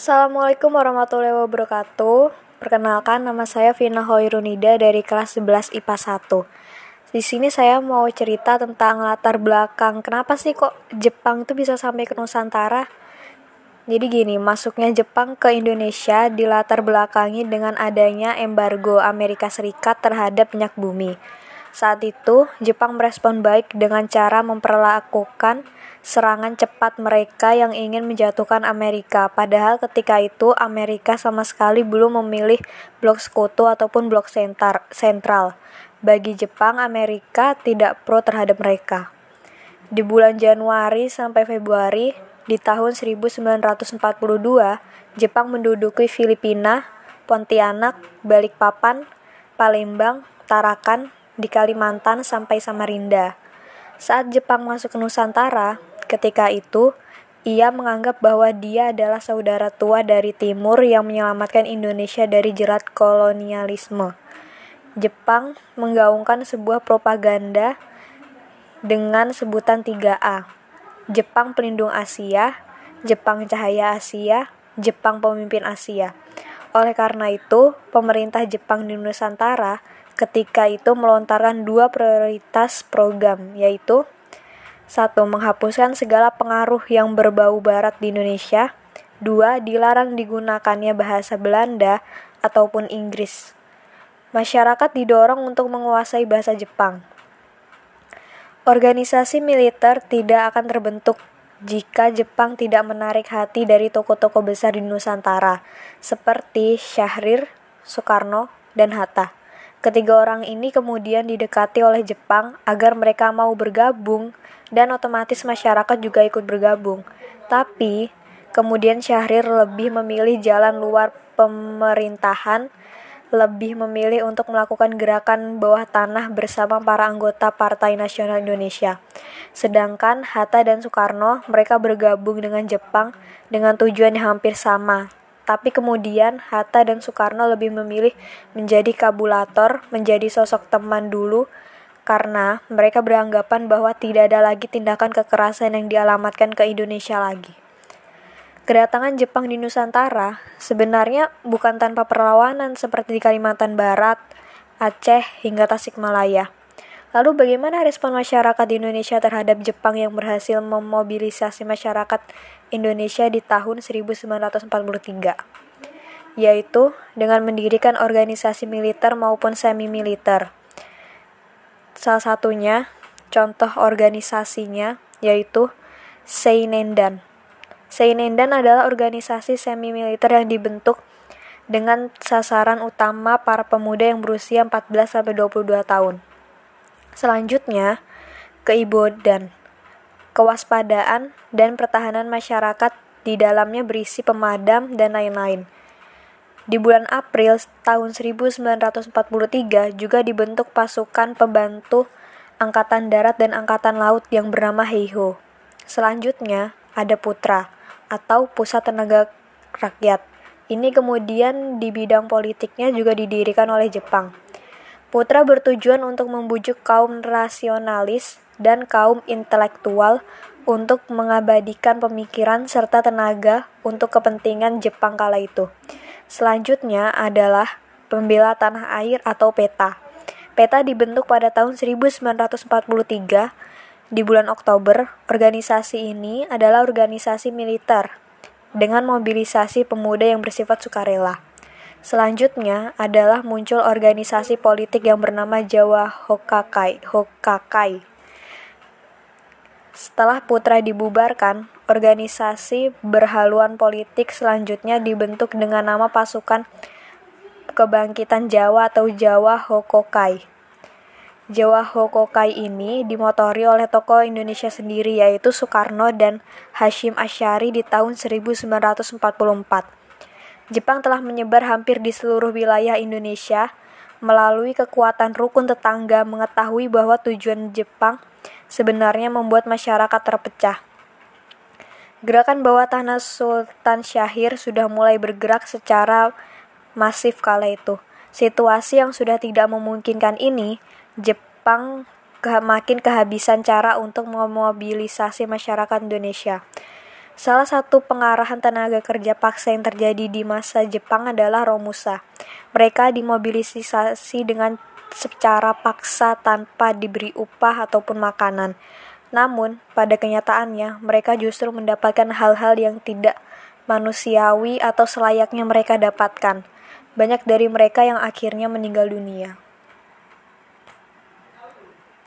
Assalamualaikum warahmatullahi wabarakatuh. Perkenalkan nama saya Vina Hoirunida dari kelas 11 IPA 1. Di sini saya mau cerita tentang latar belakang kenapa sih kok Jepang itu bisa sampai ke Nusantara. Jadi gini, masuknya Jepang ke Indonesia dilatar belakangi dengan adanya embargo Amerika Serikat terhadap minyak bumi. Saat itu, Jepang merespon baik dengan cara memperlakukan serangan cepat mereka yang ingin menjatuhkan Amerika. Padahal ketika itu Amerika sama sekali belum memilih blok sekutu ataupun blok sentar, sentral. Bagi Jepang, Amerika tidak pro terhadap mereka. Di bulan Januari sampai Februari di tahun 1942, Jepang menduduki Filipina, Pontianak, Balikpapan, Palembang, Tarakan, di Kalimantan sampai Samarinda. Saat Jepang masuk ke Nusantara, Ketika itu, ia menganggap bahwa dia adalah saudara tua dari timur yang menyelamatkan Indonesia dari jerat kolonialisme. Jepang menggaungkan sebuah propaganda dengan sebutan 3A. Jepang Pelindung Asia, Jepang Cahaya Asia, Jepang Pemimpin Asia. Oleh karena itu, pemerintah Jepang di Nusantara ketika itu melontarkan dua prioritas program, yaitu satu, menghapuskan segala pengaruh yang berbau barat di Indonesia. Dua, dilarang digunakannya bahasa Belanda ataupun Inggris. Masyarakat didorong untuk menguasai bahasa Jepang. Organisasi militer tidak akan terbentuk jika Jepang tidak menarik hati dari tokoh-tokoh besar di Nusantara, seperti Syahrir, Soekarno, dan Hatta. Ketiga orang ini kemudian didekati oleh Jepang agar mereka mau bergabung dan otomatis masyarakat juga ikut bergabung. Tapi kemudian Syahrir lebih memilih jalan luar pemerintahan, lebih memilih untuk melakukan gerakan bawah tanah bersama para anggota Partai Nasional Indonesia. Sedangkan Hatta dan Soekarno mereka bergabung dengan Jepang dengan tujuan yang hampir sama. Tapi kemudian Hatta dan Soekarno lebih memilih menjadi kabulator, menjadi sosok teman dulu karena mereka beranggapan bahwa tidak ada lagi tindakan kekerasan yang dialamatkan ke Indonesia lagi. Kedatangan Jepang di Nusantara sebenarnya bukan tanpa perlawanan seperti di Kalimantan Barat, Aceh, hingga Tasikmalaya. Lalu bagaimana respon masyarakat di Indonesia terhadap Jepang yang berhasil memobilisasi masyarakat Indonesia di tahun 1943? Yaitu dengan mendirikan organisasi militer maupun semi-militer Salah satunya, contoh organisasinya, yaitu Seinendan. Seinendan adalah organisasi semi-militer yang dibentuk dengan sasaran utama para pemuda yang berusia 14-22 tahun. Selanjutnya, keibodan, kewaspadaan, dan pertahanan masyarakat di dalamnya berisi pemadam dan lain-lain. Di bulan April tahun 1943 juga dibentuk pasukan pembantu Angkatan Darat dan Angkatan Laut yang bernama Heiho. Selanjutnya ada Putra atau Pusat Tenaga Rakyat. Ini kemudian di bidang politiknya juga didirikan oleh Jepang. Putra bertujuan untuk membujuk kaum rasionalis dan kaum intelektual untuk mengabadikan pemikiran serta tenaga untuk kepentingan Jepang kala itu. Selanjutnya adalah pembela tanah air atau PETA. PETA dibentuk pada tahun 1943 di bulan Oktober. Organisasi ini adalah organisasi militer dengan mobilisasi pemuda yang bersifat sukarela. Selanjutnya adalah muncul organisasi politik yang bernama Jawa Hokakai. Hokakai. Setelah Putra dibubarkan, Organisasi berhaluan politik selanjutnya dibentuk dengan nama Pasukan Kebangkitan Jawa atau Jawa Hokokai. Jawa Hokokai ini dimotori oleh tokoh Indonesia sendiri yaitu Soekarno dan Hashim Asyari di tahun 1944. Jepang telah menyebar hampir di seluruh wilayah Indonesia melalui kekuatan rukun tetangga mengetahui bahwa tujuan Jepang sebenarnya membuat masyarakat terpecah. Gerakan bawah tanah Sultan Syahir sudah mulai bergerak secara masif kala itu. Situasi yang sudah tidak memungkinkan ini, Jepang makin kehabisan cara untuk memobilisasi masyarakat Indonesia. Salah satu pengarahan tenaga kerja paksa yang terjadi di masa Jepang adalah Romusa. Mereka dimobilisasi dengan secara paksa tanpa diberi upah ataupun makanan. Namun, pada kenyataannya, mereka justru mendapatkan hal-hal yang tidak manusiawi atau selayaknya mereka dapatkan. Banyak dari mereka yang akhirnya meninggal dunia.